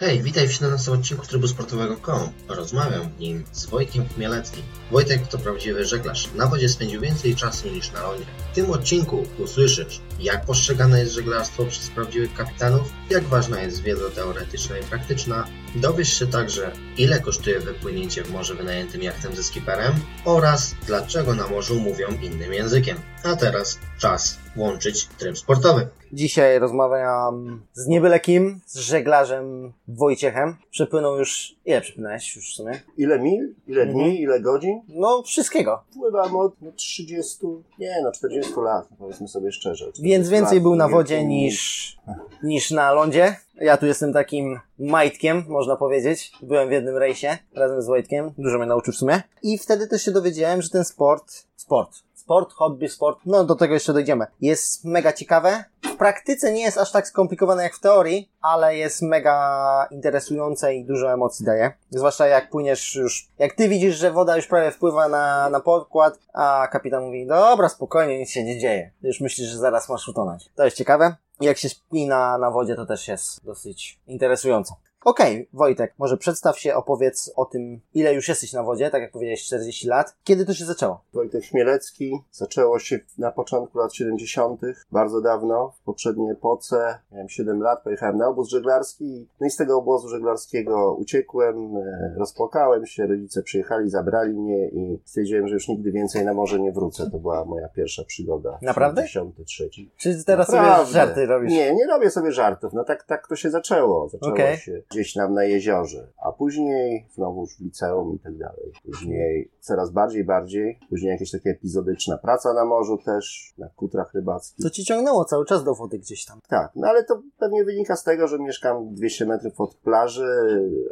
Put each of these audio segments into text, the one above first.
Hej, witaj w 17 odcinku Trybu Sportowego KOM. Rozmawiam w nim z Wojtkiem Chmieleckim. Wojtek to prawdziwy żeglarz. Na wodzie spędził więcej czasu niż na lądzie. W tym odcinku usłyszysz, jak postrzegane jest żeglarstwo przez prawdziwych kapitanów, jak ważna jest wiedza teoretyczna i praktyczna. Dowiesz się także, ile kosztuje wypłynięcie w morze wynajętym jachtem ze skiperem oraz dlaczego na morzu mówią innym językiem. A teraz czas włączyć tryb sportowy. Dzisiaj rozmawiam z niebyle kim, z żeglarzem Wojciechem. Przepłynął już... Ile przepłynąłeś już w sumie? Ile mil? Ile Mhm. dni? Ile godzin? No, wszystkiego. Pływam od no, 30, nie no 40 lat, powiedzmy sobie szczerze. 40 Więc więcej lat, był na wodzie niż, niż na lądzie. Ja tu jestem takim majtkiem, można powiedzieć. Byłem w jednym rejsie razem z Wojtkiem. Dużo mnie nauczył w sumie. I wtedy też się dowiedziałem, że ten sport, sport, sport, hobby, sport, no do tego jeszcze dojdziemy, jest mega ciekawe. W praktyce nie jest aż tak skomplikowane jak w teorii, ale jest mega interesujące i dużo emocji daje. Zwłaszcza jak płyniesz już, jak ty widzisz, że woda już prawie wpływa na, na pokład, a kapitan mówi, dobra, spokojnie, nic się nie dzieje. Już myślisz, że zaraz masz utonąć. To jest ciekawe. Jak się śpi na, na wodzie, to też jest dosyć interesujące. Okej, Wojtek, może przedstaw się, opowiedz o tym, ile już jesteś na wodzie, tak jak powiedziałeś, 40 lat. Kiedy to się zaczęło? Wojtek Chmielecki. Zaczęło się na początku lat 70., bardzo dawno, w poprzedniej epoce. Miałem 7 lat, pojechałem na obóz żeglarski. No i z tego obozu żeglarskiego uciekłem, e, rozpłakałem się, rodzice przyjechali, zabrali mnie i stwierdziłem, że już nigdy więcej na morze nie wrócę. To była moja pierwsza przygoda. Naprawdę? 73. Czy teraz Naprawdę. sobie żarty robisz? Nie, nie robię sobie żartów. No tak, tak to się zaczęło. Zaczęło Okej. się gdzieś tam na jeziorze. A później znowu już w liceum i tak dalej. Później coraz bardziej, bardziej. Później jakieś takie epizodyczna praca na morzu też, na kutrach rybackich. To ci ciągnęło cały czas do wody gdzieś tam. Tak, no ale to pewnie wynika z tego, że mieszkam 200 metrów od plaży.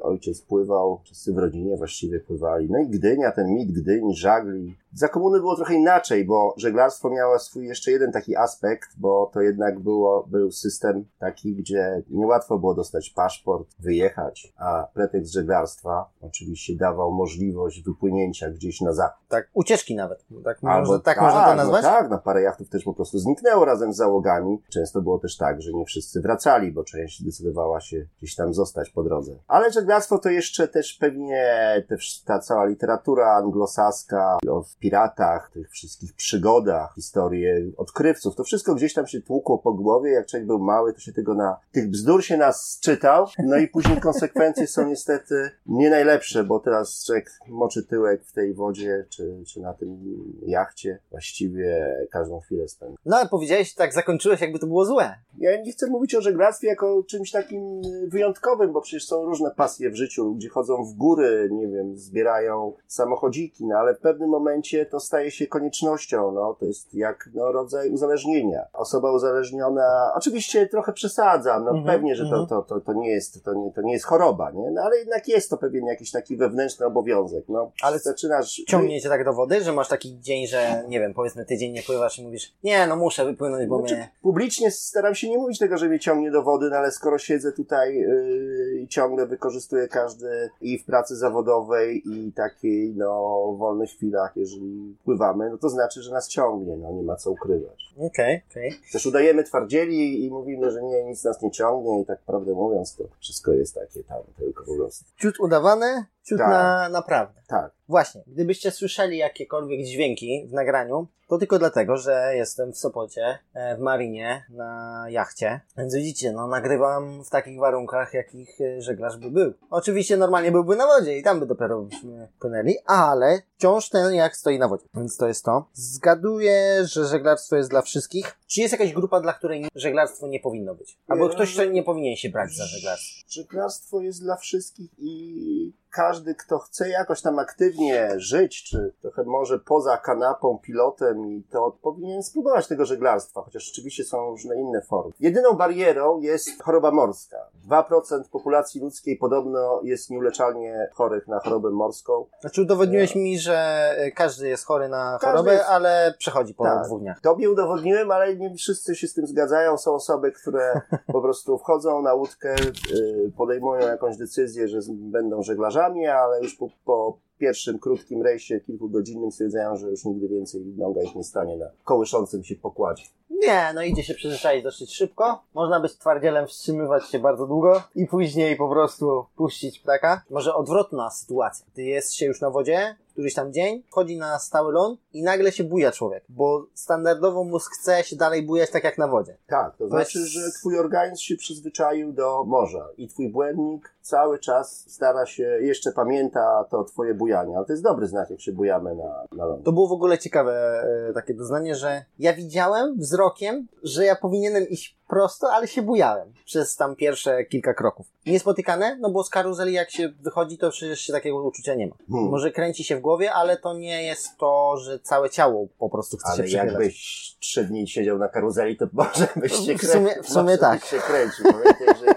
Ojciec pływał, wszyscy w rodzinie właściwie pływali. No i Gdynia, ten mit Gdyni, żagli. Za komuny było trochę inaczej, bo żeglarstwo miało swój jeszcze jeden taki aspekt, bo to jednak było, był system taki, gdzie niełatwo było dostać paszport, wyjechać, a pretekst żeglarstwa oczywiście dawał możliwość wypłynięcia gdzieś na zachód. Tak, ucieczki nawet. Tak, może, Albo tak można to no nazwać? tak, no parę jachtów też po prostu zniknęło razem z załogami. Często było też tak, że nie wszyscy wracali, bo część decydowała się gdzieś tam zostać po drodze. Ale żeglarstwo to jeszcze też pewnie też ta cała literatura anglosaska o piratach, tych wszystkich przygodach, historie odkrywców, to wszystko gdzieś tam się tłukło po głowie. Jak człowiek był mały, to się tego na tych bzdur się nas czytał. No i później konsekwencje są niestety nie najlepsze, bo teraz człowiek moczy tyłek w tej wodzie, czy, czy na tym jachcie właściwie każdą chwilę spędza. No ale powiedziałeś, tak zakończyłeś, jakby to było złe. Ja nie chcę mówić o żeglarstwie jako czymś takim wyjątkowym, bo przecież są różne pasje w życiu. Ludzie chodzą w góry, nie wiem, zbierają samochodziki, no ale w pewnym momencie to staje się koniecznością, no to jest jak no, rodzaj uzależnienia. Osoba uzależniona, oczywiście trochę przesadzam, no Mhm, pewnie, że to, mhm. to, to, to, nie jest, to, nie, to nie jest choroba, nie? No ale jednak jest to pewien jakiś taki wewnętrzny obowiązek, no. Ale zaczynasz... Ciągnie cię tak do wody, że masz taki dzień, że nie wiem, powiedzmy tydzień nie pływasz i mówisz, nie, no muszę wypłynąć, bo Znaczy, mnie... Publicznie staram się nie mówić tego, że mnie ciągnie do wody, no ale skoro siedzę tutaj yy, i ciągle wykorzystuję każdy i w pracy zawodowej i takiej, no, wolnych chwilach, jeżeli pływamy, no to znaczy, że nas ciągnie, no nie ma co ukrywać. Okej, okej. Też udajemy twardzieli i mówimy, że nie, nic nas nie ciągnie i tak prawdę mówiąc, to wszystko jest takie tam tylko po prostu. Ciut udawane, ciut Tak. na naprawdę. Tak. Właśnie, gdybyście słyszeli jakiekolwiek dźwięki w nagraniu, to tylko dlatego, że jestem w Sopocie, e, w Marinie, na jachcie. Więc widzicie, no nagrywam w takich warunkach, jakich e, żeglarz by był. Oczywiście normalnie byłby na wodzie i tam by dopiero byśmy płynęli, ale wciąż ten jak stoi na wodzie. Więc to jest to. Zgaduję, że żeglarstwo jest dla wszystkich. Czy jest jakaś grupa, dla której żeglarstwo nie powinno być? Albo Nie, ktoś, kto nie powinien się brać za żeglarstwo? Żeglarstwo jest dla wszystkich i każdy, kto chce jakoś tam aktywnie żyć, czy trochę może poza kanapą, pilotem i to powinien spróbować tego żeglarstwa, chociaż oczywiście są różne inne formy. Jedyną barierą jest choroba morska. 2% populacji ludzkiej podobno jest nieuleczalnie chorych na chorobę morską. Znaczy udowodniłeś mi, że każdy jest chory na Każdy chorobę, jest- ale przechodzi po Tak. dwóch dniach. Tobie udowodniłem, ale nie wszyscy się z tym zgadzają. Są osoby, które po prostu wchodzą na łódkę, y, podejmują jakąś decyzję, że będą żeglarzami, ale już po, po pierwszym krótkim rejsie, kilkugodzinnym stwierdzają, że już nigdy więcej noga ich nie stanie na kołyszącym się pokładzie. Nie, no idzie się przyzwyczaić dosyć szybko. Można być twardzielem, wstrzymywać się bardzo długo i później po prostu puścić ptaka. Może odwrotna sytuacja. Ty jest się już na wodzie, któryś tam dzień, wchodzi na stały ląd i nagle się buja człowiek, bo standardowo mózg chce się dalej bujać tak jak na wodzie. Tak, to To znaczy, jest- że twój organizm się przyzwyczaił do morza i twój błędnik cały czas stara się, jeszcze pamięta to twoje bujanie, ale to jest dobry znak, jak się bujamy na, na lądzie. To było w ogóle ciekawe e, takie doznanie, że ja widziałem wzrokiem, że ja powinienem iść prosto, ale się bujałem przez tam pierwsze kilka kroków. Niespotykane, no bo z karuzeli jak się wychodzi, to przecież się takiego uczucia nie ma. Hmm. Może kręci się w głowie, ale to nie jest to, że całe ciało po prostu chce się Ale przechylać. jakbyś trzy dni siedział na karuzeli, to może byś się W sumie- kręcił. w sumie tak. się kręcił. Pamiętaj, że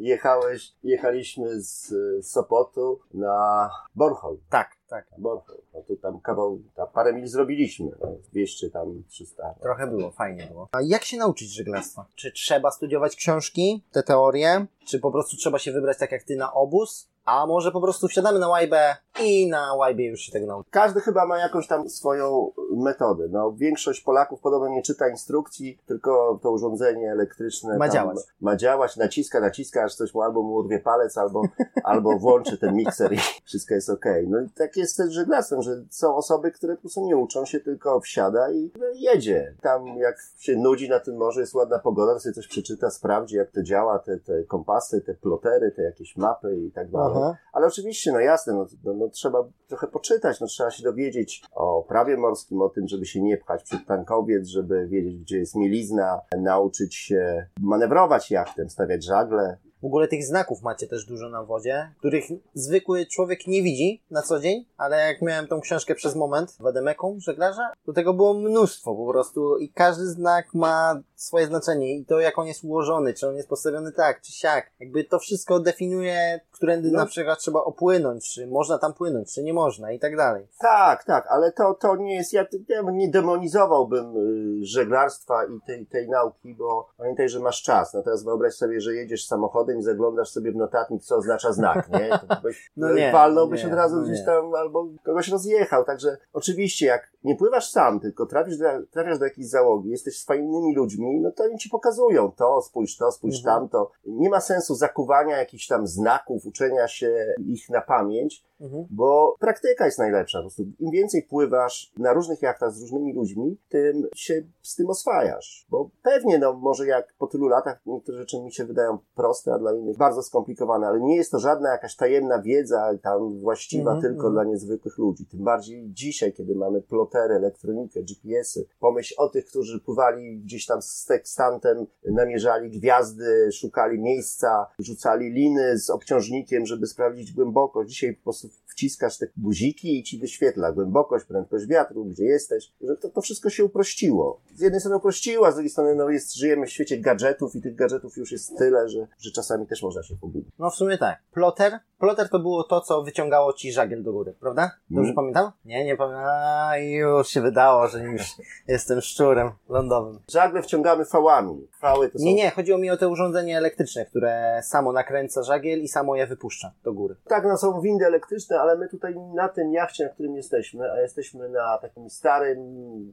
jechałeś, jechaliśmy z Sopotu na Bornholm. Tak, tak. Bornholm. No to tam kawał, tam parę mil zrobiliśmy. No, 200 tam, 300. Trochę było, fajnie było. A jak się nauczyć żeglarstwa? Czy trzeba studiować książki, te teorie? Czy po prostu trzeba się wybrać tak jak ty na obóz? A może po prostu wsiadamy na łajbę i na łajbie już się tego nauczymy? Każdy chyba ma jakąś tam swoją metodę. No, większość Polaków podobno nie czyta instrukcji, tylko to urządzenie elektryczne Ma działać. Ma działać, naciska, naciska, aż coś mu albo mu urwie palec, albo, albo włączy ten mikser i wszystko jest okej. No i tak jest też żeglarstwem, że są osoby, które po prostu nie uczą się, tylko wsiada i no, jedzie. Tam jak się nudzi na tym morzu, jest ładna pogoda, to sobie coś przeczyta, sprawdzi jak to działa, te, te kompasy, te plotery, te jakieś mapy i tak dalej. Aha. Ale oczywiście, no jasne, no, no, no trzeba trochę poczytać, no trzeba się dowiedzieć o prawie morskim, o tym, żeby się nie pchać przed tankowiec, żeby wiedzieć, gdzie jest mielizna, nauczyć się manewrować jachtem, stawiać żagle. W ogóle tych znaków macie też dużo na wodzie, których zwykły człowiek nie widzi na co dzień, ale jak miałem tą książkę przez moment, Wademeką, żeglarza, to tego było mnóstwo po prostu i każdy znak ma swoje znaczenie i to jak on jest ułożony, czy on jest postawiony tak, czy siak. Jakby to wszystko definiuje, którędy No. na przykład trzeba opłynąć, czy można tam płynąć, czy nie można i tak dalej. Tak, tak, ale to, to nie jest, ja, ja nie demonizowałbym y, żeglarstwa i tej, tej nauki, bo pamiętaj, że masz czas. No teraz wyobraź sobie, że jedziesz samochodem i zaglądasz sobie w notatnik, co oznacza znak, nie? To byś, No nie, walnąłbyś nie, od razu no gdzieś tam albo kogoś rozjechał. Także oczywiście, jak nie pływasz sam, tylko trafisz do, trafiasz do jakiejś załogi, jesteś z fajnymi ludźmi, no to oni ci pokazują to, spójrz to, spójrz Mhm. tamto. Nie ma sensu zakuwania jakichś tam znaków, uczenia się ich na pamięć, Mhm. bo praktyka jest najlepsza. Po prostu im więcej pływasz na różnych jachtach z różnymi ludźmi, tym się z tym oswajasz. Bo pewnie, no może jak po tylu latach niektóre rzeczy mi się wydają proste, a dla innych bardzo skomplikowane, ale nie jest to żadna jakaś tajemna wiedza tam właściwa Mhm, tylko mhm. dla niezwykłych ludzi. Tym bardziej dzisiaj, kiedy mamy plotery, elektronikę, GPS-y. Pomyśl o tych, którzy pływali gdzieś tam z tekstantem, namierzali gwiazdy, szukali miejsca, rzucali liny z obciążnikiem, żeby sprawdzić głębokość. Dzisiaj po prostu wciskasz te guziki i ci wyświetla głębokość, prędkość wiatru, gdzie jesteś. Że to, to wszystko się uprościło. Z jednej strony uprościło, a z drugiej strony no jest, żyjemy w świecie gadżetów i tych gadżetów już jest tyle, że, że czasami też można się pogubić. No w sumie tak. Ploter? Ploter to było to, co wyciągało ci żagiel do góry, prawda? Dobrze Mm. pamiętam? Nie, nie pamiętam. Już się wydało, że już jestem szczurem lądowym. Żagle wciągamy fałami. Fały to są Nie, nie, chodziło mi o te urządzenie elektryczne, które samo nakręca żagiel i samo je wypuszcza do góry. Tak, no są windy elektryczne, ale my tutaj na tym jachcie, na którym jesteśmy, a jesteśmy na takim starym,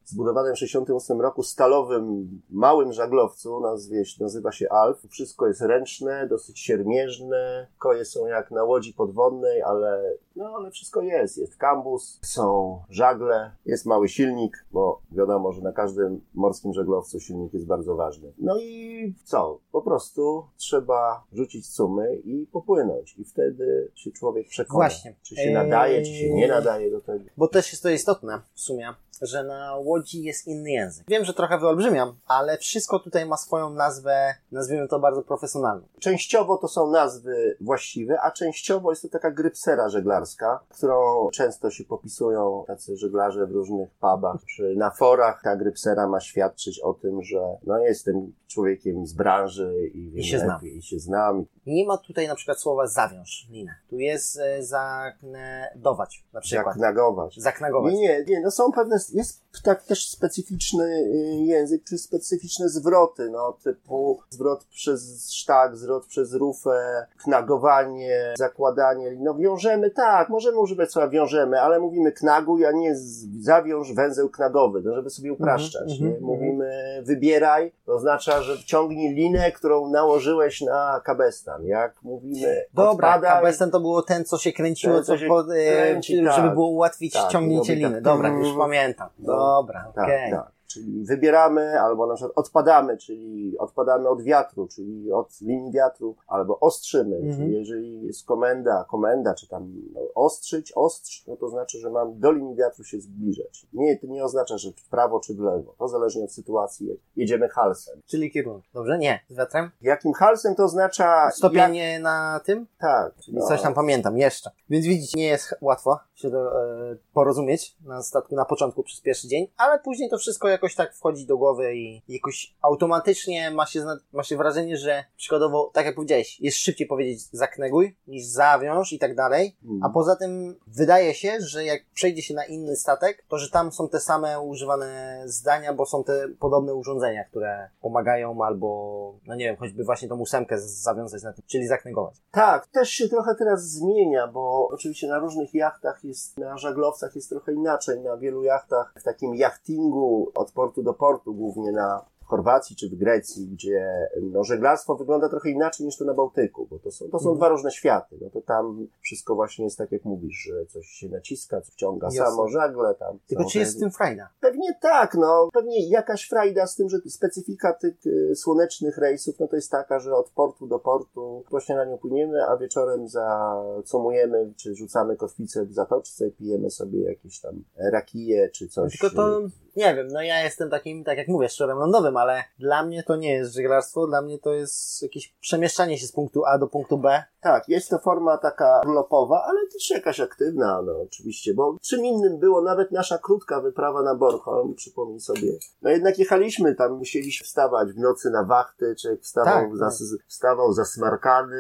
zbudowanym w 68 roku, stalowym, małym żaglowcu, nazwie, nazywa się Alf. Wszystko jest ręczne, dosyć siermierzne, koje są jak na łodzi podwodnej, ale, no, ale wszystko jest. Jest kambus, są żagle, jest mały silnik, bo wiadomo, że na każdym morskim żaglowcu silnik jest bardzo ważny. No i co? Po prostu trzeba rzucić sumy i popłynąć. I wtedy się człowiek przekona, Właśnie. czy się nadaje, czy się nie nadaje do tego. Bo też jest to istotne w sumie, że na łodzi jest inny język. Wiem, że trochę wyolbrzymiam, ale wszystko tutaj ma swoją nazwę, nazwijmy to bardzo profesjonalną. Częściowo to są nazwy właściwe, a częściowo jest to taka grypsera żeglarska, którą często się popisują tacy żeglarze w różnych pubach, czy na forach. Ta grypsera ma świadczyć o tym, że no jestem człowiekiem z branży i, wiem się znam. i się znam. Nie ma tutaj na przykład słowa zawiąż linę. Tu jest e, zaknedować na przykład. Zaknagować. Nie, nie, nie, no są pewne jest, jest tak też specyficzny y, język, czy specyficzne zwroty, no, typu zwrot przez sztak, zwrot przez rufę, knagowanie, zakładanie, no wiążemy, tak, możemy używać słowa wiążemy, ale mówimy knaguj, a nie zawiąż węzeł knagowy, no, żeby sobie upraszczać, Mhm, nie? mhm, Mówimy wybieraj, to oznacza, że wciągnij linę, którą nałożyłeś na kabestan, jak mówimy Dobra, odpadaj, kabesten to było ten, co się kręciło, Ten, co się pod, e, kręci, żeby tak. było ułatwić Tak, ciągnięcie tak. liny. Dobra, już Mm. pamiętam. No. Dobra, Tak, okej. tak. Czyli wybieramy, albo na przykład odpadamy, czyli odpadamy od wiatru, czyli od linii wiatru, albo ostrzymy, Mhm. czyli jeżeli jest komenda, komenda, czy tam no, ostrzyć, ostrz, no to znaczy, że mam do linii wiatru się zbliżać. Nie, to nie oznacza, że w prawo czy w lewo. To zależnie od sytuacji. Jedziemy halsem. Czyli kierunek. Dobrze? Nie. Z wiatrem? Jakim halsem to oznacza... Stopień Jak, na tym? tak. Czyli coś tam pamiętam jeszcze. Więc widzicie, nie jest łatwo się do, e, porozumieć na statku na początku przez pierwszy dzień, ale później to wszystko jakoś tak wchodzi do głowy i jakoś automatycznie ma się, ma się wrażenie, że przykładowo, tak jak powiedziałeś, jest szybciej powiedzieć zakneguj niż zawiąż i tak dalej. Mm. A poza tym wydaje się, że jak przejdzie się na inny statek, to że tam są te same używane zdania, bo są te podobne urządzenia, które pomagają albo, no nie wiem, choćby właśnie tą ósemkę zawiązać na tym, czyli zaknegować. Tak, też się trochę teraz zmienia, bo oczywiście na różnych jachtach jest, na żaglowcach jest trochę inaczej. Na wielu jachtach w takim jachtingu od portu do portu, głównie na Chorwacji czy w Grecji, gdzie no, żeglarstwo wygląda trochę inaczej niż to na Bałtyku, bo to są, to są Mhm. dwa różne światy. No to tam wszystko właśnie jest tak, jak mówisz, że coś się naciska, coś wciąga Jasne. samo żagle tam. Tylko czy jest w tym frajda? Pewnie tak, no. Pewnie jakaś frajda z tym, że specyfika tych y, słonecznych rejsów, no to jest taka, że od portu do portu po śniadaniu płyniemy, a wieczorem zacumujemy, czy rzucamy kotwicę w zatoczce, pijemy sobie jakieś tam rakije, czy coś. Tylko to, nie wiem, no ja jestem takim, tak jak mówię, szczurem lądowym, ale dla mnie to nie jest żeglarstwo, dla mnie to jest jakieś przemieszczanie się z punktu A do punktu B. Tak, jest to forma taka urlopowa, ale też jakaś aktywna, no oczywiście, bo czym innym było nawet nasza krótka wyprawa na Bornholm, przypomnij sobie. No jednak jechaliśmy tam, musieliśmy wstawać w nocy na wachty, człowiek wstawał, Tak, zas- wstawał zasmarkany,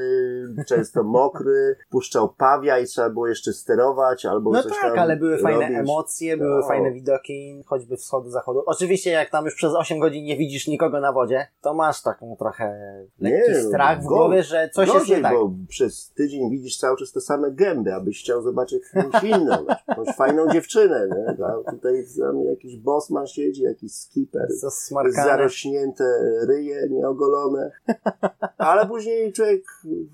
często mokry, puszczał pawia i trzeba było jeszcze sterować, albo No coś tak, tam ale były fajne robić. emocje, były No. fajne widoki, choćby wschodu, zachodu. Oczywiście jak tam już przez 8 godzin nie widzisz nikogo na wodzie, to masz taką trochę lekki Nie, strach w głowie, że coś jest Gorzej, nie tak. bo przez tydzień widzisz cały czas te same gęby, abyś chciał zobaczyć jakąś inną, jakąś fajną dziewczynę, nie? A tutaj jakiś bossman siedzi, jakiś skipper, zarośnięte ryje, nieogolone. Ale później człowiek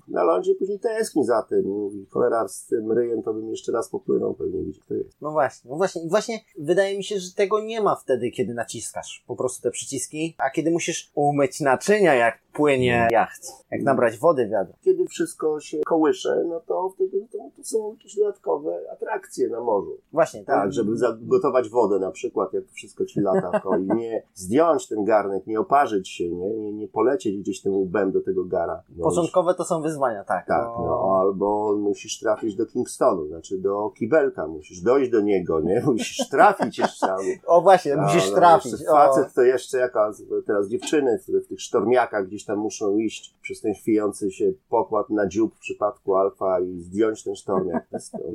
na lądzie później tęskni za tym. Mówi, cholera, z tym ryjem to bym jeszcze raz popłynął, pewnie widzi, kto jest. No właśnie, no właśnie, właśnie wydaje mi się, że tego nie ma wtedy, kiedy naciskasz po prostu te przyciski, a kiedy musisz umyć naczynia, jak płynie jacht, jak nabrać wody w wiadro. Kiedy wszystko się kołysze, no to wtedy to, to są jakieś dodatkowe atrakcje na morzu. Właśnie, Tak, żeby zagotować wodę na przykład, jak wszystko ci lata w i nie zdjąć ten garnek, nie oparzyć się, nie, nie, nie polecieć gdzieś tym łbem do tego gara. No, Początkowe to są wyzwania, tak. Tak, no albo musisz trafić do Kingstonu, znaczy do kibelka, musisz dojść do niego, nie? Musisz trafić jeszcze. O właśnie, No, musisz no, trafić. Facet to jeszcze jaka, teraz dziewczyny, które w tych sztormiakach gdzieś tam muszą iść przez ten chwiejący się pokład na dziób w przypadku alfa i zdjąć ten sztormiak.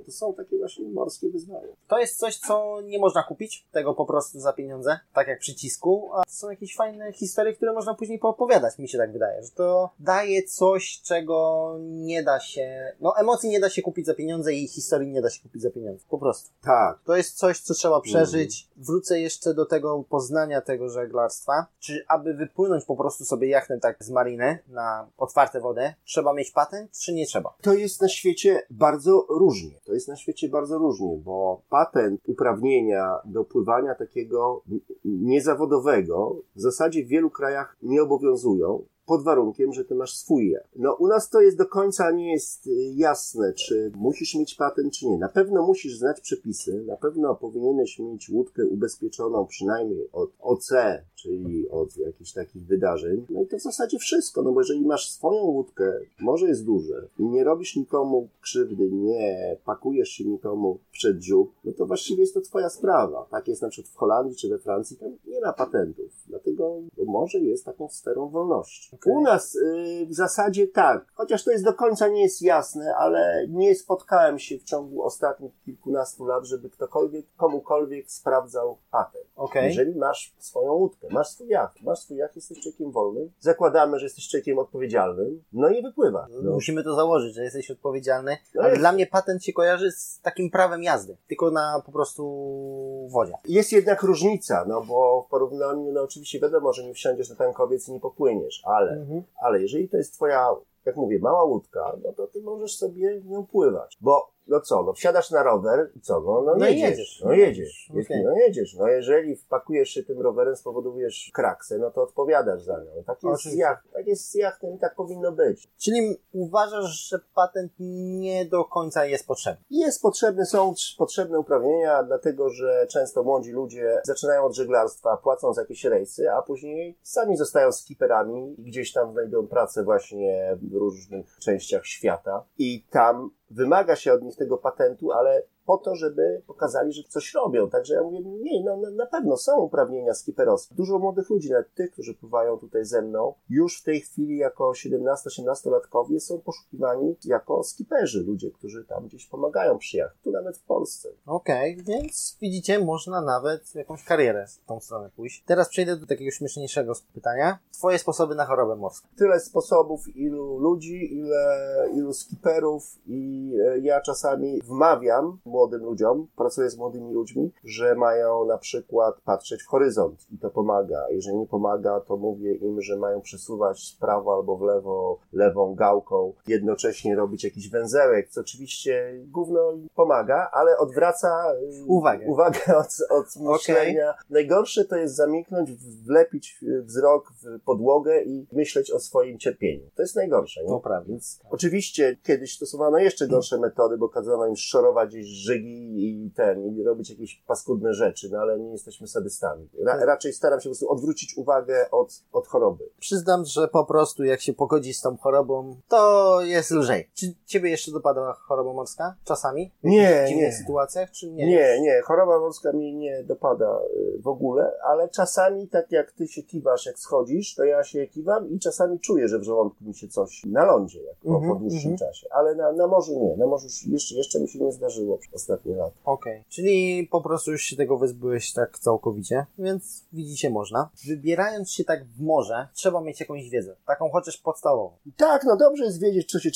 To, są takie właśnie morskie wyzwania. To jest coś, co nie można kupić, tego po prostu za pieniądze, tak jak przycisku, a to są jakieś fajne historie, które można później poopowiadać, mi się tak wydaje, że to daje coś, czego nie da się, no emocji nie da się kupić za pieniądze i historii nie da się kupić za pieniądze, po prostu. Tak, To jest coś, co trzeba przeżyć. Wrócę jeszcze do tego poznania tego żeglarstwa. Czy aby wypłynąć po prostu sobie jachtem tak z mariny na otwarte wody, trzeba mieć patent, czy nie trzeba? To jest na świecie bardzo różnie. To jest na świecie bardzo różnie, bo patent uprawnienia do pływania takiego niezawodowego w zasadzie w wielu krajach nie obowiązują. Pod warunkiem, że ty masz swój jacht. No, u nas to jest do końca nie jest y, jasne, czy musisz mieć patent, czy nie. Na pewno musisz znać przepisy, na pewno powinieneś mieć łódkę ubezpieczoną przynajmniej od OC, czyli od jakichś takich wydarzeń. No i to w zasadzie wszystko, no bo jeżeli masz swoją łódkę, może jest duże i nie robisz nikomu krzywdy, nie pakujesz się nikomu przed dziób, no to właściwie jest to twoja sprawa. Tak jest na przykład w Holandii czy we Francji, tam nie ma patentów, dlatego morze jest taką sferą wolności. U nas y, w zasadzie tak, chociaż to jest do końca nie jest jasne, ale nie spotkałem się w ciągu ostatnich kilkunastu lat, żeby ktokolwiek, komukolwiek sprawdzał patent. Okej. Jeżeli masz swoją łódkę, masz swój jacht, masz swój jacht, jesteś człowiekiem wolnym, zakładamy, że jesteś człowiekiem odpowiedzialnym, no i wypływa. No. Musimy to założyć, że jesteś odpowiedzialny. No ale jest. dla mnie patent się kojarzy z takim prawem jazdy. Tylko na po prostu wodzie. Jest jednak różnica, no bo w porównaniu, no oczywiście wiadomo, że nie wsiądziesz na tankowiec i nie popłyniesz, ale Mhm. Ale jeżeli to jest twoja, jak mówię, mała łódka, no to ty możesz sobie nią pływać. Bo, no co, no wsiadasz na rower i co, no, no, No i jedziesz, jedziesz. No jedziesz, Okej. Jeśli- no jedziesz. No jeżeli wpakujesz się tym rowerem, spowodujesz kraksę, no to odpowiadasz za nią. Tak jest z jachtem, tak jest z jachtem i tak powinno być. Czyli uważasz, że patent nie do końca jest potrzebny? Jest potrzebne, są potrzebne uprawnienia, dlatego że często młodzi ludzie zaczynają od żeglarstwa, płacą za jakieś rejsy, a później sami zostają skiperami i gdzieś tam znajdują pracę właśnie w różnych częściach świata i tam wymaga się od nich tego patentu, ale po to, żeby pokazali, że coś robią. Także ja mówię, nie, no na, pewno są uprawnienia skiperowskie. Dużo młodych ludzi, nawet tych, którzy pływają tutaj ze mną, już w tej chwili jako 17-18-latkowie są poszukiwani jako skiperzy, ludzie, którzy tam gdzieś pomagają przy jachtach, tu nawet w Polsce. Okej, więc widzicie, można nawet jakąś karierę w tą stronę pójść. Teraz przejdę do takiego śmieszniejszego pytania. Twoje sposoby na chorobę morską. Tyle sposobów, ilu ludzi, ile, ilu skiperów i e, ja czasami wmawiam młodym ludziom, pracuję z młodymi ludźmi, że mają na przykład patrzeć w horyzont i to pomaga. Jeżeli nie pomaga, to mówię im, że mają przesuwać w prawo albo w lewo lewą gałką, jednocześnie robić jakiś węzełek, co oczywiście gówno pomaga, ale odwraca y, Uwagę. uwagę od, od myślenia. Najgorsze to jest zamiknąć, wlepić wzrok w podłogę i myśleć o swoim cierpieniu. To jest najgorsze. Nie? To prawda. Więc oczywiście kiedyś stosowano jeszcze gorsze metody, bo kazano im szorować gdzieś żygi i ten, i robić jakieś paskudne rzeczy, no ale nie jesteśmy sadystami. Ra, raczej staram się po prostu odwrócić uwagę od, od choroby. Przyznam, że po prostu jak się pogodzi z tą chorobą, to jest lżej. Czy ciebie jeszcze dopadła choroba morska? Czasami? W Nie, dziwnych nie. sytuacjach, czy nie? Nie, nie, choroba morska mnie nie dopada y, w ogóle, ale czasami tak jak ty się kiwasz, jak schodzisz, to ja się kiwam i czasami czuję, że w żołądku mi się coś na lądzie, jak po, Mhm, po dłuższym mhm. czasie. Ale na, na morzu nie, na morzu jeszcze, jeszcze mi się nie zdarzyło ostatnie lata. Okej. Czyli po prostu już się tego wyzbyłeś tak całkowicie, więc widzicie, można. Wybierając się tak w morze, trzeba mieć jakąś wiedzę. Taką chociaż podstawową. Tak, no dobrze jest wiedzieć, co się,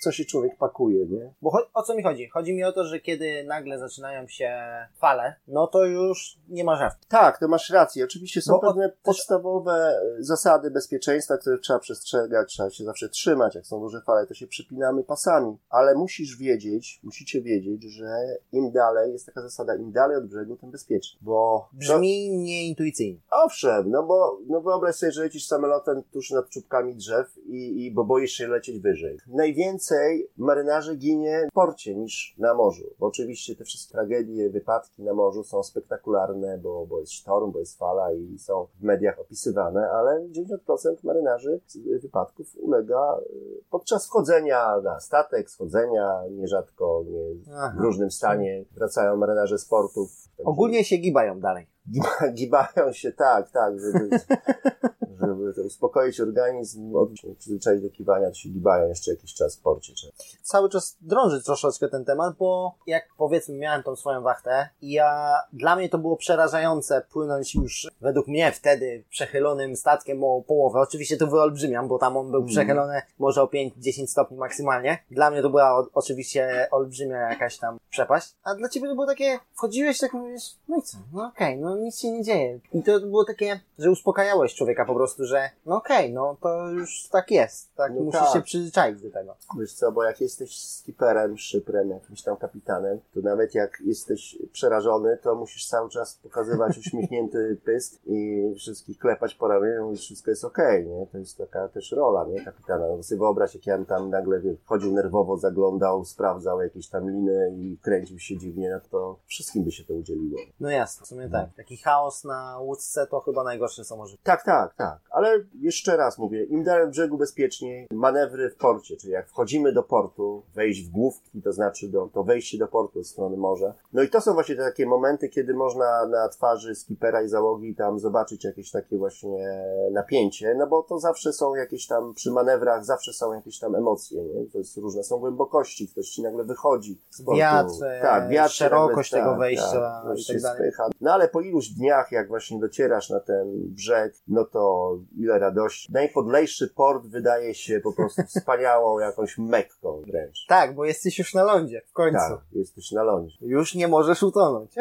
co się człowiek pakuje, nie? Bo o co mi chodzi? Chodzi mi o to, że kiedy nagle zaczynają się fale, no to już nie ma żartu. Tak, to masz rację. Oczywiście są Bo od- pewne podstawowe e, zasady bezpieczeństwa, których trzeba przestrzegać, trzeba się zawsze trzymać. Jak są duże fale, to się przypinamy pasami. Ale musisz wiedzieć, musicie wiedzieć, że im dalej, jest taka zasada, im dalej od brzegu, tym bezpieczniej. Bo Brzmi nieintuicyjnie. Owszem, no bo no wyobraź sobie, że lecisz samolotem tuż nad czubkami drzew i, i bo boisz się lecieć wyżej. Najwięcej marynarzy ginie w porcie niż na morzu. Bo oczywiście te wszystkie tragedie, wypadki na morzu są spektakularne, bo, bo jest sztorm, bo jest fala i są w mediach opisywane, ale 90% marynarzy wypadków ulega y, podczas wchodzenia na statek, schodzenia, nierzadko nie, Aha. w różnym stanie wracają marynarze z portów. Ogólnie się gibają dalej. Giba- gibają się, tak, tak, żeby, żeby uspokoić organizm, od, przyzwyczaić do kiwania, to się gibają jeszcze jakiś czas w porcie. Czy... cały czas drąży troszeczkę ten temat, bo jak powiedzmy miałem tą swoją wachtę i ja, dla mnie to było przerażające płynąć już według mnie wtedy przechylonym statkiem o połowę. Oczywiście to wyolbrzymiam, bo tam on był Mhm. przechylony może o 5-10 stopni maksymalnie. Dla mnie to była o, oczywiście olbrzymia jakaś tam przepaść. A dla ciebie to było takie, wchodziłeś tak mówisz, no i co, no okej, no nic się nie dzieje. I to było takie, że uspokajałeś człowieka po prostu, że no okej, no to już tak jest, tak, No musisz tak. się przyzwyczaić do tego. Wiesz co, bo jak jesteś skiperem, szyprem, jakimś tam kapitanem, to nawet jak jesteś przerażony, to musisz cały czas pokazywać uśmiechnięty pysk i wszystkich klepać po ramieniu, mówić, wszystko jest okej, nie? To jest taka też rola, nie? Kapitana. No bo sobie wyobraź, jak ja bym tam nagle wie, chodził nerwowo, zaglądał, sprawdzał jakieś tam liny i kręcił się dziwnie, no to wszystkim by się to udzieliło. No jasne, w sumie tak. Taki chaos na łódce to chyba najgorsze co może. Tak, tak, tak. Ale jeszcze raz mówię, im dalej brzegu bezpieczniej, manewry w porcie, czyli jak wchodzimy do portu, wejść w główki, to znaczy do, to wejście do portu z strony morza. No i to są właśnie te takie momenty, kiedy można na twarzy skipera i załogi tam zobaczyć jakieś takie właśnie napięcie, no bo to zawsze są jakieś tam, przy manewrach zawsze są jakieś tam emocje, nie? To jest różne, są głębokości, ktoś ci nagle wychodzi z portu. Wiatr, e, szerokość nagle, tego wejścia ktoś i tak dalej. spycha. No ale po iluś dniach, jak właśnie docierasz na ten brzeg, no to ile radości. Najpodlejszy port wydaje się po prostu wspaniałą jakąś mekką wręcz. Tak, bo jesteś już na lądzie, w końcu. Tak, jesteś na lądzie. Już nie możesz utonąć.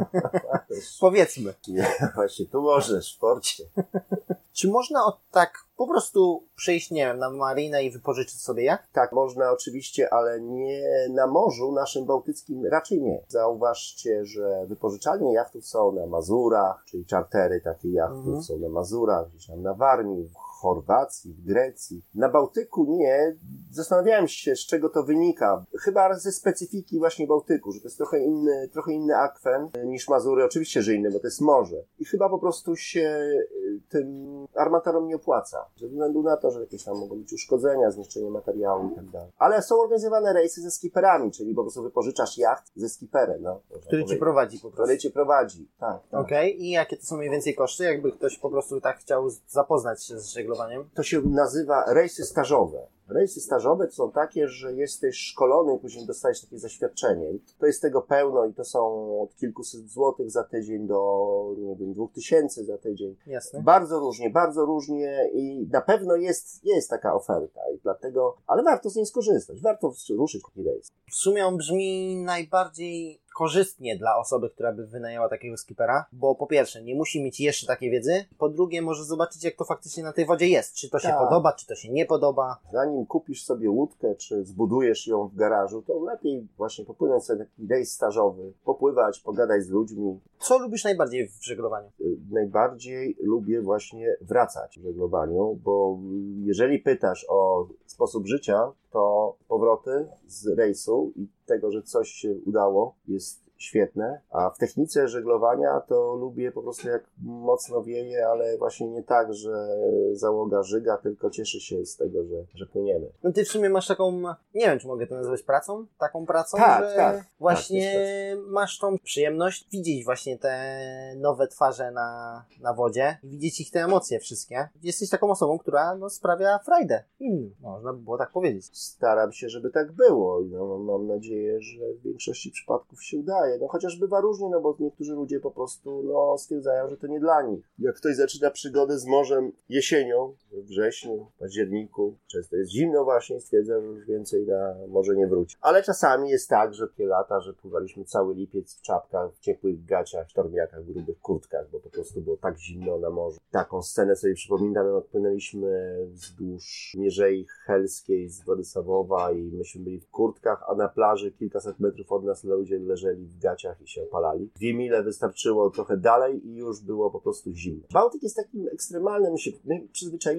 Powiedzmy. Nie, właśnie, tu możesz w porcie. Czy można od tak po prostu przyjść, nie wiem, na marinę i wypożyczyć sobie jacht? Tak, można oczywiście, ale nie na morzu naszym bałtyckim raczej nie. Zauważcie, że wypożyczalnie jachtów są na Mazurach, czyli czartery takich jachtów Mhm. są na Mazurach, gdzieś tam na Warmii, w Chorwacji, w Grecji. Na Bałtyku nie. Zastanawiałem się, z czego to wynika. Chyba ze specyfiki właśnie Bałtyku, że to jest trochę inny, trochę inny akwen niż Mazury. Oczywiście, że inny, bo to jest morze. I chyba po prostu się tym armatorom nie opłaca. Ze względu na to, że jakieś tam mogą być uszkodzenia, zniszczenie materiału i tak dalej. Ale są organizowane rejsy ze skiperami, czyli po prostu wypożyczasz jacht ze skiperem, no. Który ci powiedzieć. prowadzi po prostu. Który cię prowadzi, tak. tak. Okej, i jakie to są mniej więcej koszty, jakby ktoś po prostu tak chciał zapoznać się z żeglowaniem? To się nazywa rejsy stażowe. Rejsy stażowe to są takie, że jesteś szkolony i później dostajesz takie zaświadczenie. To jest tego pełno i to są od kilkuset złotych za tydzień do, nie wiem, dwóch tysięcy za tydzień. Jasne. Bardzo różnie, bardzo różnie i na pewno jest, jest taka oferta i dlatego, ale warto z niej skorzystać, warto ruszyć taki rejs. W sumie on brzmi najbardziej korzystnie dla osoby, która by wynajęła takiego skipera, bo po pierwsze nie musi mieć jeszcze takiej wiedzy, po drugie może zobaczyć jak to faktycznie na tej wodzie jest, czy to się Tak. podoba, czy to się nie podoba. Zanim kupisz sobie łódkę, czy zbudujesz ją w garażu, to lepiej właśnie popłynąć sobie taki rejs stażowy, popływać, pogadać z ludźmi. Co lubisz najbardziej w żeglowaniu? Y, Najbardziej lubię właśnie wracać w żeglowaniu, bo jeżeli pytasz o sposób życia, to powroty z rejsu i tego, że coś się udało, jest świetne. A w technice żeglowania to lubię po prostu jak mocno wieje, ale właśnie nie tak, że załoga żyga, tylko cieszy się z tego, że, że płyniemy. No ty w sumie masz taką, nie wiem czy mogę to nazwać pracą, taką pracą, Tak, że tak, właśnie tak, masz tą przyjemność widzieć właśnie te nowe twarze na, na wodzie i widzieć ich te emocje wszystkie. Jesteś taką osobą, która no, sprawia frajdę innym, można by było tak powiedzieć. Staram się, żeby tak było. i No, mam nadzieję, że w większości przypadków się udaje. No chociaż bywa różnie, no bo niektórzy ludzie po prostu no, stwierdzają, że to nie dla nich. Jak ktoś zaczyna przygodę z morzem jesienią, we wrześniu, październiku, często jest zimno właśnie, stwierdza, że już więcej na morze nie wróci. Ale czasami jest tak, że takie lata, że pływaliśmy cały lipiec w czapkach, w ciepłych gaciach, sztormiakach, grubych kurtkach, bo po prostu było tak zimno na morzu. Taką scenę sobie przypominam, jak płynęliśmy wzdłuż Mierzei Helskiej z Władysławowa i myśmy byli w kurtkach, a na plaży kilkaset metrów od nas ludzie leżeli w gaciach i się opalali. Dwie mile wystarczyło trochę dalej i już było po prostu zimno. Bałtyk jest takim ekstremalnym, my, się, my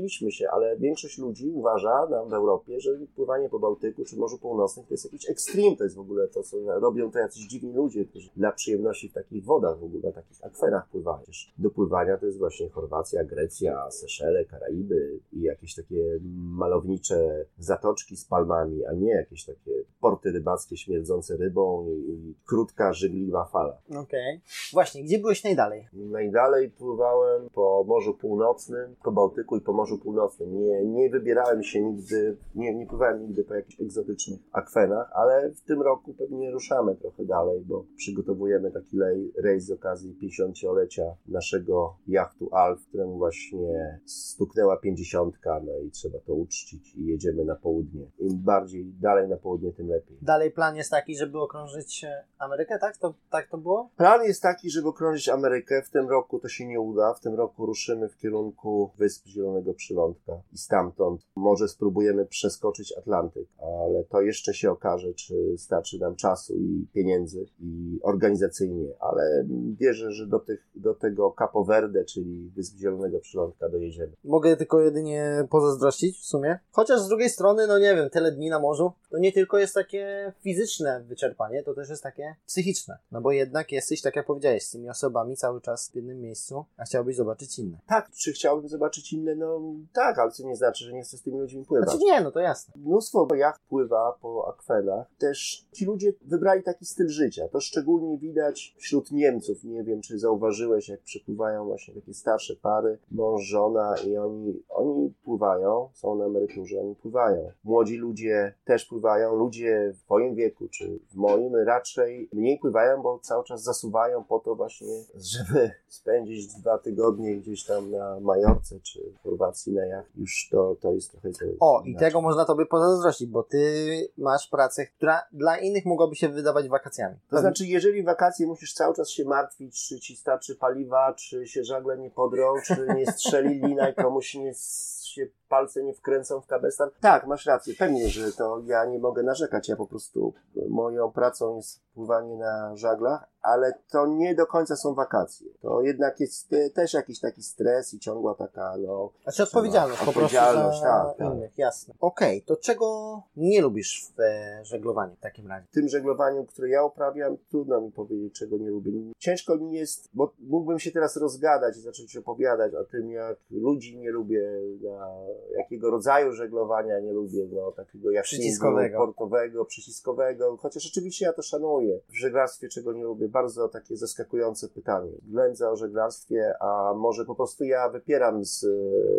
przyzwyczailiśmy się, ale większość ludzi uważa na, w Europie, że pływanie po Bałtyku czy Morzu Północnym to jest jakiś ekstrem, to jest w ogóle to, co robią to jacyś dziwni ludzie, którzy dla przyjemności w takich wodach w ogóle, na takich akwenach pływają. Do pływania to jest właśnie Chorwacja, Grecja, Seszele, Karaiby i jakieś takie malownicze zatoczki z palmami, a nie jakieś takie porty rybackie śmierdzące rybą i, i krótka, żygliwa fala. Okej. Właśnie, gdzie byłeś najdalej? Najdalej pływałem po Morzu Północnym, po Bałtyku i po Morzu Północnym. Nie, nie wybierałem się nigdy, nie, nie pływałem nigdy po jakichś egzotycznych akwenach, ale w tym roku pewnie ruszamy trochę dalej, bo przygotowujemy taki rejs z okazji 50-lecia naszego jachtu Alf, któremu właśnie stuknęła 50, no i trzeba to uczcić i jedziemy na południe. Im bardziej dalej na południe, tym lepiej. Dalej plan jest taki, żeby okrążyć e, Amerykę, tak? To, tak to było? Plan jest taki, żeby okrążyć Amerykę. W tym roku to się nie uda. W tym roku ruszymy w kierunku Wysp Zielonego Przylądka i stamtąd może spróbujemy przeskoczyć Atlantyk, ale to jeszcze się okaże, czy starczy nam czasu i pieniędzy i organizacyjnie, ale wierzę, że do, tych, do tego Capo Verde, czyli Wysp Zielonego Przylądka dojedziemy. Mogę tylko jedynie pozazdrościć w sumie. Chociaż z drugiej strony, no nie wiem, tyle dni na morzu, to nie tylko jest takie fizyczne wyczerpanie, to też jest takie psychiczne. No bo jednak jesteś, tak jak powiedziałeś, z tymi osobami cały czas w jednym miejscu, a chciałbyś zobaczyć inne. Tak, czy chciałbym zobaczyć inne? No tak, ale co nie znaczy, że nie chcę z tymi ludźmi pływać. Znaczy nie, no to jasne. Mnóstwo jacht pływa po akwenach. Też ci ludzie wybrali taki styl życia. To szczególnie widać wśród Niemców. Nie wiem, czy zauważyłeś, jak przypływają właśnie takie starsze pary, mąż, żona i oni, oni pływają, są na emeryturze, oni pływają. Młodzi ludzie też pływają. Ludzie w twoim wieku, czy w moim raczej mniej pływają, bo cały czas zasuwają po to właśnie, żeby spędzić dwa tygodnie gdzieś tam na Majorce, czy w Chorwacji na jacht. Już to, to jest trochę... To O, i inaczej. tego można tobie pozazdrościć, bo ty masz pracę, która dla innych mogłaby się wydawać wakacjami. To znaczy, jeżeli wakacje musisz cały czas się martwić, czy ci starczy paliwa, czy się żagle nie podrą, czy nie strzeli lina i komuś nie się palce nie wkręcą w kabestan. Tak, masz rację. Pewnie, że to ja nie mogę narzekać. Ja po prostu moją pracą jest pływanie na żaglach, ale to nie do końca są wakacje. To jednak jest e, też jakiś taki stres i ciągła taka, no, Znaczy odpowiedzialność po prostu Odpowiedzialność, za tak, tak. jasne. Okej, to czego nie lubisz w e, żeglowaniu w takim razie? w tym żeglowaniu, które ja uprawiam, trudno mi powiedzieć, czego nie lubię. Ciężko mi jest, bo mógłbym się teraz rozgadać i zacząć opowiadać o tym, jak ludzi nie lubię, na jakiego rodzaju żeglowania nie lubię, no takiego Przyciskowego. portowego, przyciskowego, chociaż oczywiście ja to szanuję. W żeglarstwie czego nie lubię? Bardzo takie zaskakujące pytanie. Ględza o żeglarstwie, a może po prostu ja wypieram z,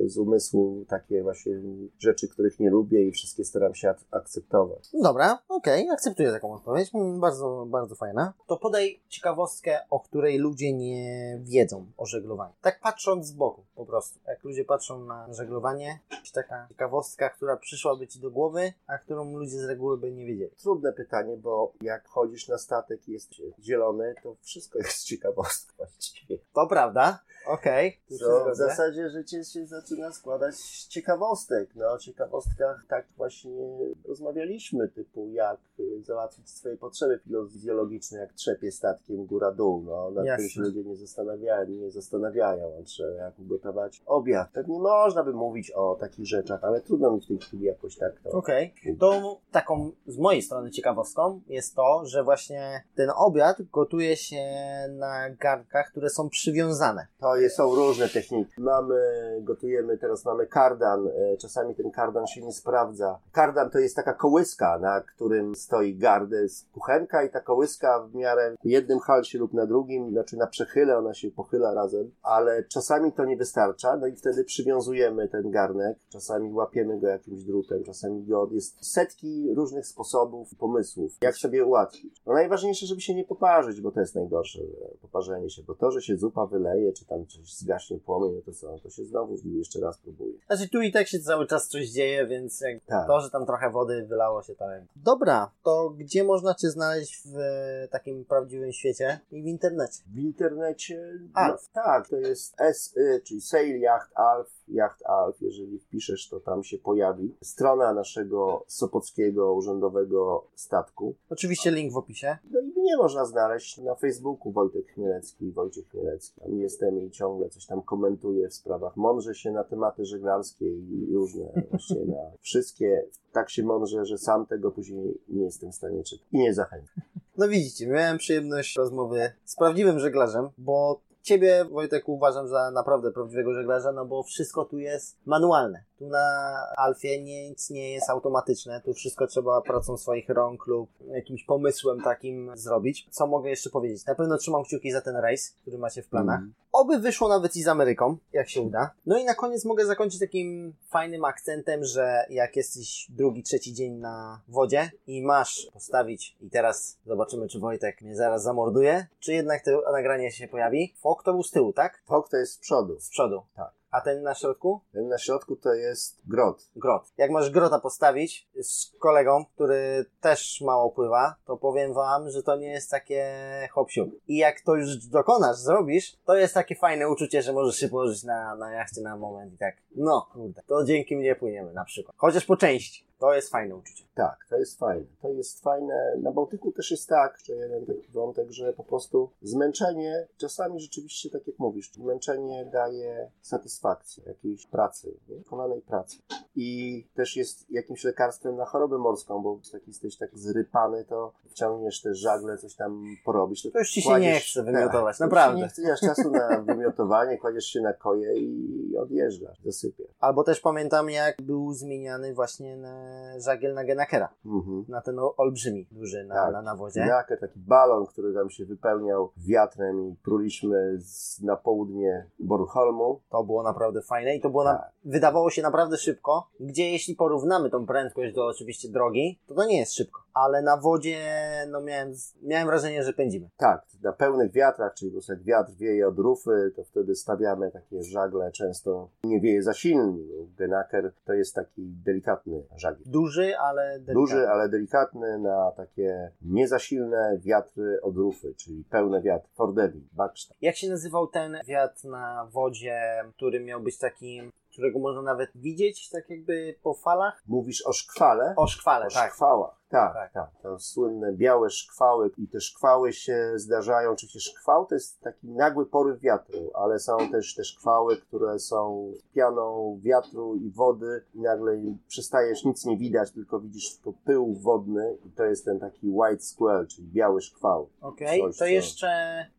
z umysłu takie właśnie rzeczy, których nie lubię i wszystkie staram się ak- akceptować. Dobra, okej, akceptuję taką odpowiedź. Bardzo, bardzo fajna. To podaj ciekawostkę, o której ludzie nie wiedzą o żeglowaniu. Tak patrząc z boku, po prostu. Jak ludzie patrzą na żeglowanie, jakaś taka ciekawostka, która przyszłaby ci do głowy, a którą ludzie z reguły by nie wiedzieli. Trudne pytanie, bo jak chodzisz na statek i jest zielony, to wszystko jest ciekawostką właściwie. To prawda, okej. To w zasadzie życie się zaczyna składać z ciekawostek. No, o ciekawostkach tak właśnie rozmawialiśmy, typu jak y, załatwić swoje potrzeby fizjologiczne, jak trzepie statkiem góra-dół, no, nad tym się ludzie nie zastanawiają, nie zastanawiają, czy jak ugotować obiad. Pewnie można by mówić o takich rzeczach, ale trudno mi w tej chwili jakoś tak to... Okej. To taką z mojej strony ciekawostką jest to, że właśnie ten obiad gotuje się na garnkach, które są przywiązane. To są różne techniki. Mamy, gotujemy, teraz mamy kardan. e, Czasami ten kardan się nie sprawdza. Kardan to jest taka kołyska, na którym stoi gardę z kuchenka i ta kołyska w miarę w jednym halsie lub na drugim, znaczy na przechyle, ona się pochyla razem, ale czasami to nie wystarcza, no i wtedy przywiązujemy ten garnek, czasami łapiemy go jakimś drutem, czasami go, jest setki różnych sposobów, pomysłów, jak sobie ułatwić. No najważniejsze, żeby się nie poparzyć, bo to jest najgorsze, że poparzenie się, bo to, że się zupa wyleje, czy tam coś zgaśnie płomień, no to co, to się znowu jeszcze raz próbuje. Znaczy tu i tak się cały czas coś dzieje, więc jak Tak. to, że tam trochę wody wylało się tam. Dobra, to gdzie można Cię znaleźć w e, takim prawdziwym świecie i w internecie? W internecie. Alf. No, tak, to jest SY, czyli Sail Yacht Alf, Yacht Alf. Jeżeli wpiszesz, to tam się pojawi strona naszego Sopockiego Urzędowego Statku. Oczywiście link w opisie. No i mnie można znaleźć na Facebooku Wojtek Chmielewski, Wojciech Chmielewski. Tam jestem i ciągle coś tam komentuję w sprawach. Mądrze się na tematy żeglarskie i różne, właściwie na wszystkie. Tak się mądrze, że sam tego później nie jestem w stanie czytać. I nie zachęcam. No widzicie, miałem przyjemność rozmowy z prawdziwym żeglarzem, bo Ciebie, Wojtek, uważam za naprawdę prawdziwego żeglarza, no bo wszystko tu jest manualne. Tu na Alfie nic nie jest automatyczne, tu wszystko trzeba pracą swoich rąk lub jakimś pomysłem takim zrobić. Co mogę jeszcze powiedzieć? Na pewno trzymam kciuki za ten rejs, który macie w planach. Mm. Oby wyszło nawet i z Ameryką, jak się uda. No i na koniec mogę zakończyć takim fajnym akcentem, że jak jesteś drugi, trzeci dzień na wodzie i masz postawić, i teraz zobaczymy, czy Wojtek mnie zaraz zamorduje, czy jednak to nagranie się pojawi. Fok to był z tyłu, tak? Fok to jest z przodu. Z przodu. Tak. A ten na środku? Ten na środku to jest grot. Grot. Jak masz grota postawić z kolegą, który też mało pływa, to powiem wam, że to nie jest takie hop siup. I jak to już dokonasz, zrobisz, to jest takie fajne uczucie, że możesz się położyć na, na jachcie na moment i tak, no kurde, to dzięki mnie płyniemy na przykład. Chociaż po części. To jest fajne uczucie. Tak, to jest fajne. To jest fajne. Na Bałtyku też jest tak, że jeden taki wątek, że po prostu zmęczenie, czasami rzeczywiście, tak jak mówisz, zmęczenie daje satysfakcję jakiejś pracy, nie? wykonanej pracy. I też jest jakimś lekarstwem na chorobę morską, bo jak jesteś tak zrypany, to wciągniesz też żagle, coś tam porobisz. To już ci się nie chce wymiotować, tak, naprawdę. Nie chce, nie masz czasu na wymiotowanie, kładziesz się na koje i odjeżdżasz, zasypiasz. Albo też pamiętam, jak był zmieniany właśnie na żagiel na Genakera. Mhm. Na ten olbrzymi, duży na, Tak. na nawozie. Jakę, taki balon, który tam się wypełniał wiatrem i pruliśmy z, na południe Bornholmu. To było naprawdę fajne i to było na, Tak. wydawało się naprawdę szybko, gdzie jeśli porównamy tą prędkość do oczywiście drogi, to to nie jest szybko. Ale na wodzie, no miałem, miałem wrażenie, że pędzimy. Tak, na pełnych wiatrach, czyli po jak wiatr wieje od rufy, to wtedy stawiamy takie żagle, często nie wieje za silnie. Genaker to jest taki delikatny żagiel. Duży, ale delikatny. Duży, ale delikatny na takie nie za silne wiatry od rufy, czyli pełne wiatry. Fordeville, Backstop. Jak się nazywał ten wiatr na wodzie, który miał być takim, którego można nawet widzieć, tak jakby po falach? Mówisz o szkwale? O szkwale, O tak. szkwałach. Tak, Tak. tak, To słynne białe szkwały i te szkwały się zdarzają. Oczywiście szkwał to jest taki nagły poryw wiatru, ale są też te szkwały, które są pianą wiatru i wody i nagle przestajesz nic nie widać, tylko widzisz tylko pył wodny i to jest ten taki white squall, czyli biały szkwał. Okej, Coś, to co- jeszcze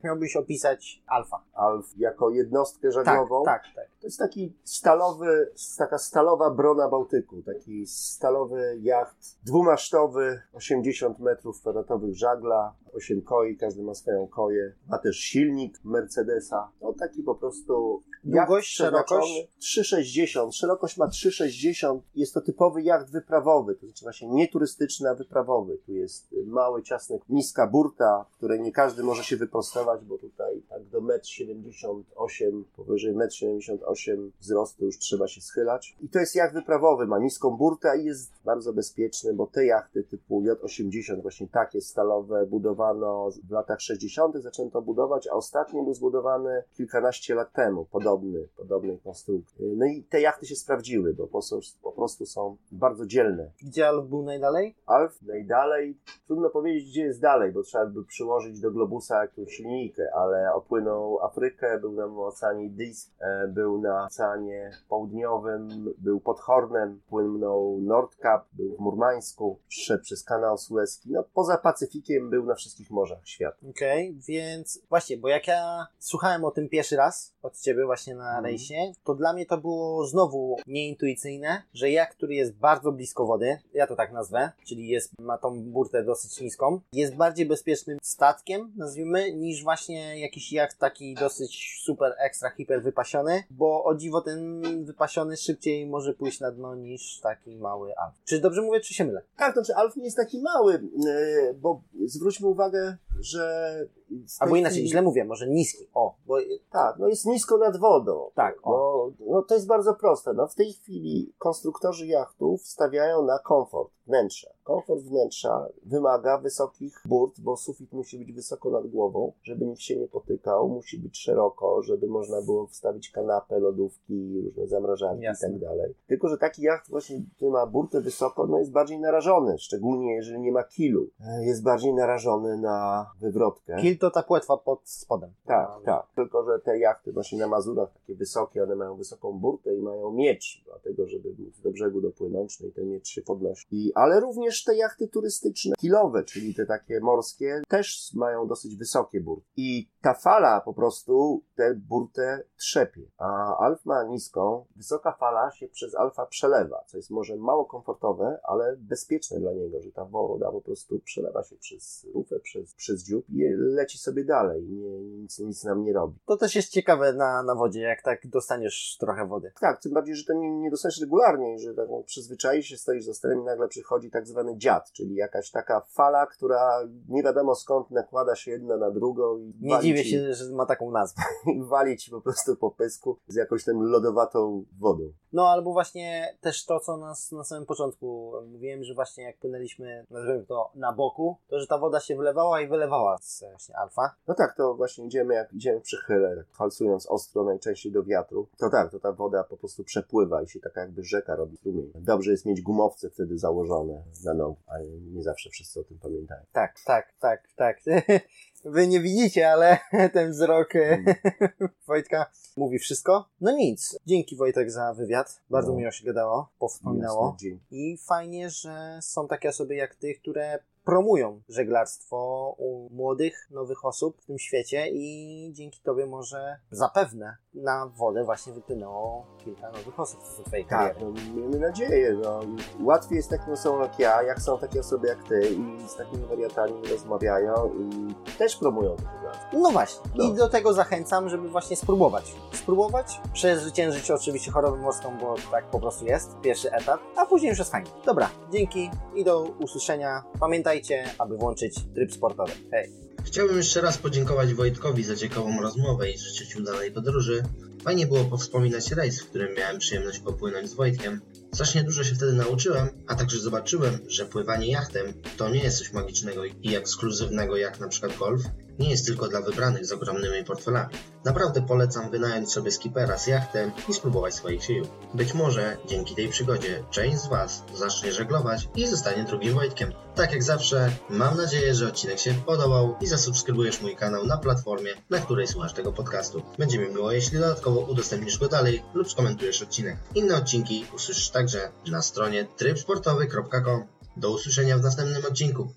miałbyś opisać alfa. Alf jako jednostkę Tak, żaglową. tak, tak. To jest taki stalowy, taka stalowa brona Bałtyku, taki stalowy jacht dwumasztowy, 80 metrów kwadratowych żagla, 8 koi, każdy ma swoją koję. Ma też silnik Mercedesa. No taki po prostu Długość, szerokość? 3,60. Szerokość ma 3,60. Jest to typowy jacht wyprawowy, to znaczy właśnie nie turystyczny, a wyprawowy. Tu jest mały, ciasny, niska burta, której nie każdy może się wyprostować, bo tutaj tak do 1,78 m, powyżej 1,78 m wzrostu już trzeba się schylać. I to jest jacht wyprawowy, ma niską burtę i jest bardzo bezpieczny, bo te jachty typu J80, właśnie takie stalowe, budowano w latach 60. zaczęto budować, a ostatni był zbudowany kilkanaście lat temu, podobny, podobnej konstrukcji. No i te jachty się sprawdziły, bo po prostu, po prostu są bardzo dzielne. Gdzie Alf był najdalej? Alf najdalej, trudno powiedzieć, gdzie jest dalej, bo trzeba by przyłożyć do globusa jakąś linijkę, ale opłynął Afrykę, był na Oceanie Indyjskim, e, był na Oceanie Południowym, był pod Hornem, płynął Nordkap, był w Murmańsku, szedł przez kanał Suezki. No, poza Pacyfikiem był na wszystkich morzach świata. Okej, więc właśnie, bo jak ja słuchałem o tym pierwszy raz od ciebie właśnie na Mhm. rejsie, to dla mnie to było znowu nieintuicyjne, że jak, który jest bardzo blisko wody, ja to tak nazwę, czyli jest, ma tą burtę dosyć niską, jest bardziej bezpiecznym statkiem, nazwijmy, niż właśnie jakiś jacht taki dosyć super, ekstra, hiper wypasiony, bo o dziwo ten wypasiony szybciej może pójść na dno niż taki mały alf. Czy dobrze mówię, czy się mylę? Tak, to znaczy Alf nie jest taki mały, e, bo zwróćmy uwagę, że... Albo inaczej, chwili- źle mówię, może niski. O, bo Tak, no jest nisko nad wodą. tak, o. No, no to jest bardzo proste. No w tej chwili konstruktorzy jachtów stawiają na komfort wnętrza. Komfort wnętrza wymaga wysokich burt, bo sufit musi być wysoko nad głową, żeby nikt się nie potykał, musi być szeroko, żeby można było wstawić kanapę, lodówki, różne zamrażarki Jasne. i tak dalej. Tylko, że taki jacht właśnie, który ma burtę wysoko, no jest bardziej narażony, szczególnie jeżeli nie ma kilu. E, Jest bardziej narażony na wywrotkę. Kil to ta płetwa pod spodem. Tak, A, tak. Tylko, że te jachty właśnie na Mazurach takie wysokie, one mają wysoką burtę i mają miecz, dlatego, żeby do brzegu dopłynąć, no i ten miecz się podnosi. I, ale również te jachty turystyczne, kilowe, czyli te takie morskie, też mają dosyć wysokie burty. I ta fala po prostu tę burtę trzepie. A Alf ma niską, wysoka fala się przez Alfa przelewa, co jest może mało komfortowe, ale bezpieczne dla niego, że ta woda po prostu przelewa się przez rufę, przez, przez dziób i leci sobie dalej. Nie, nic, nic nam nie robi. To też jest ciekawe na, na wodzie, jak tak dostaniesz trochę wody. Tak, tym bardziej, że to nie, nie dostajesz regularnie i że tak no, przyzwyczaisz się, stoisz za sterem i nagle przychodzi tak zwany dziad, czyli jakaś taka fala, która nie wiadomo skąd nakłada się jedna na drugą i Nie dziwię ci, się, że ma taką nazwę. i wali ci po prostu po pysku z jakąś tam lodowatą wodą. No albo właśnie też to, co nas na samym początku mówiłem, że właśnie jak płynęliśmy, nazwijmy to na boku, to że ta woda się wylewała i wylewała z właśnie alfa. No tak, to właśnie idziemy, jak idziemy przy chyle, tak falsując ostro najczęściej do wiatru, to tak, to ta woda po prostu przepływa i się taka jakby rzeka robi strumień. Dobrze jest mieć gumowce wtedy założone na nogi, ale nie zawsze wszyscy o tym pamiętają. Tak, tak, tak, tak. Wy nie widzicie, ale ten wzrok e, Wojtka mówi wszystko. No nic. Dzięki Wojtek za wywiad. Bardzo No. miło się gadało, powspominało. I fajnie, że są takie osoby jak ty, które promują żeglarstwo u młodych, nowych osób w tym świecie i dzięki tobie może zapewne na wodę właśnie wypłynęło kilka nowych osób w twojej Tak, karierze. no, miejmy nadzieję. No. Łatwiej jest takim osobom jak ja, jak są takie osoby jak ty i z takimi wariatami rozmawiają i też promują to żeglarstwo. No właśnie. No. I do tego zachęcam, żeby właśnie spróbować. Spróbować, przezwyciężyć oczywiście chorobę morską, bo tak po prostu jest, pierwszy etap, a później już jest fajnie. Dobra, dzięki i do usłyszenia. Pamiętajcie, aby włączyć tryb sportowy. Hej. Chciałbym jeszcze raz podziękować Wojtkowi za ciekawą rozmowę i życzyć udanej podróży. Fajnie było powspominać rejs, w którym miałem przyjemność popłynąć z Wojtkiem. Strasznie dużo się wtedy nauczyłem, a także zobaczyłem, że pływanie jachtem to nie jest coś magicznego i ekskluzywnego jak na przykład golf. Nie jest tylko dla wybranych z ogromnymi portfelami. Naprawdę polecam wynająć sobie skipera z jachtem i spróbować swoich sił. Być może dzięki tej przygodzie część z Was zacznie żeglować i zostanie drugim Wojtkiem. Tak jak zawsze, mam nadzieję, że odcinek się podobał i zasubskrybujesz mój kanał na platformie, na której słuchasz tego podcastu. Będzie mi miło, jeśli dodatkowo udostępnisz go dalej lub skomentujesz odcinek. Inne odcinki usłyszysz także na stronie trybsportowy.com. Do usłyszenia w następnym odcinku.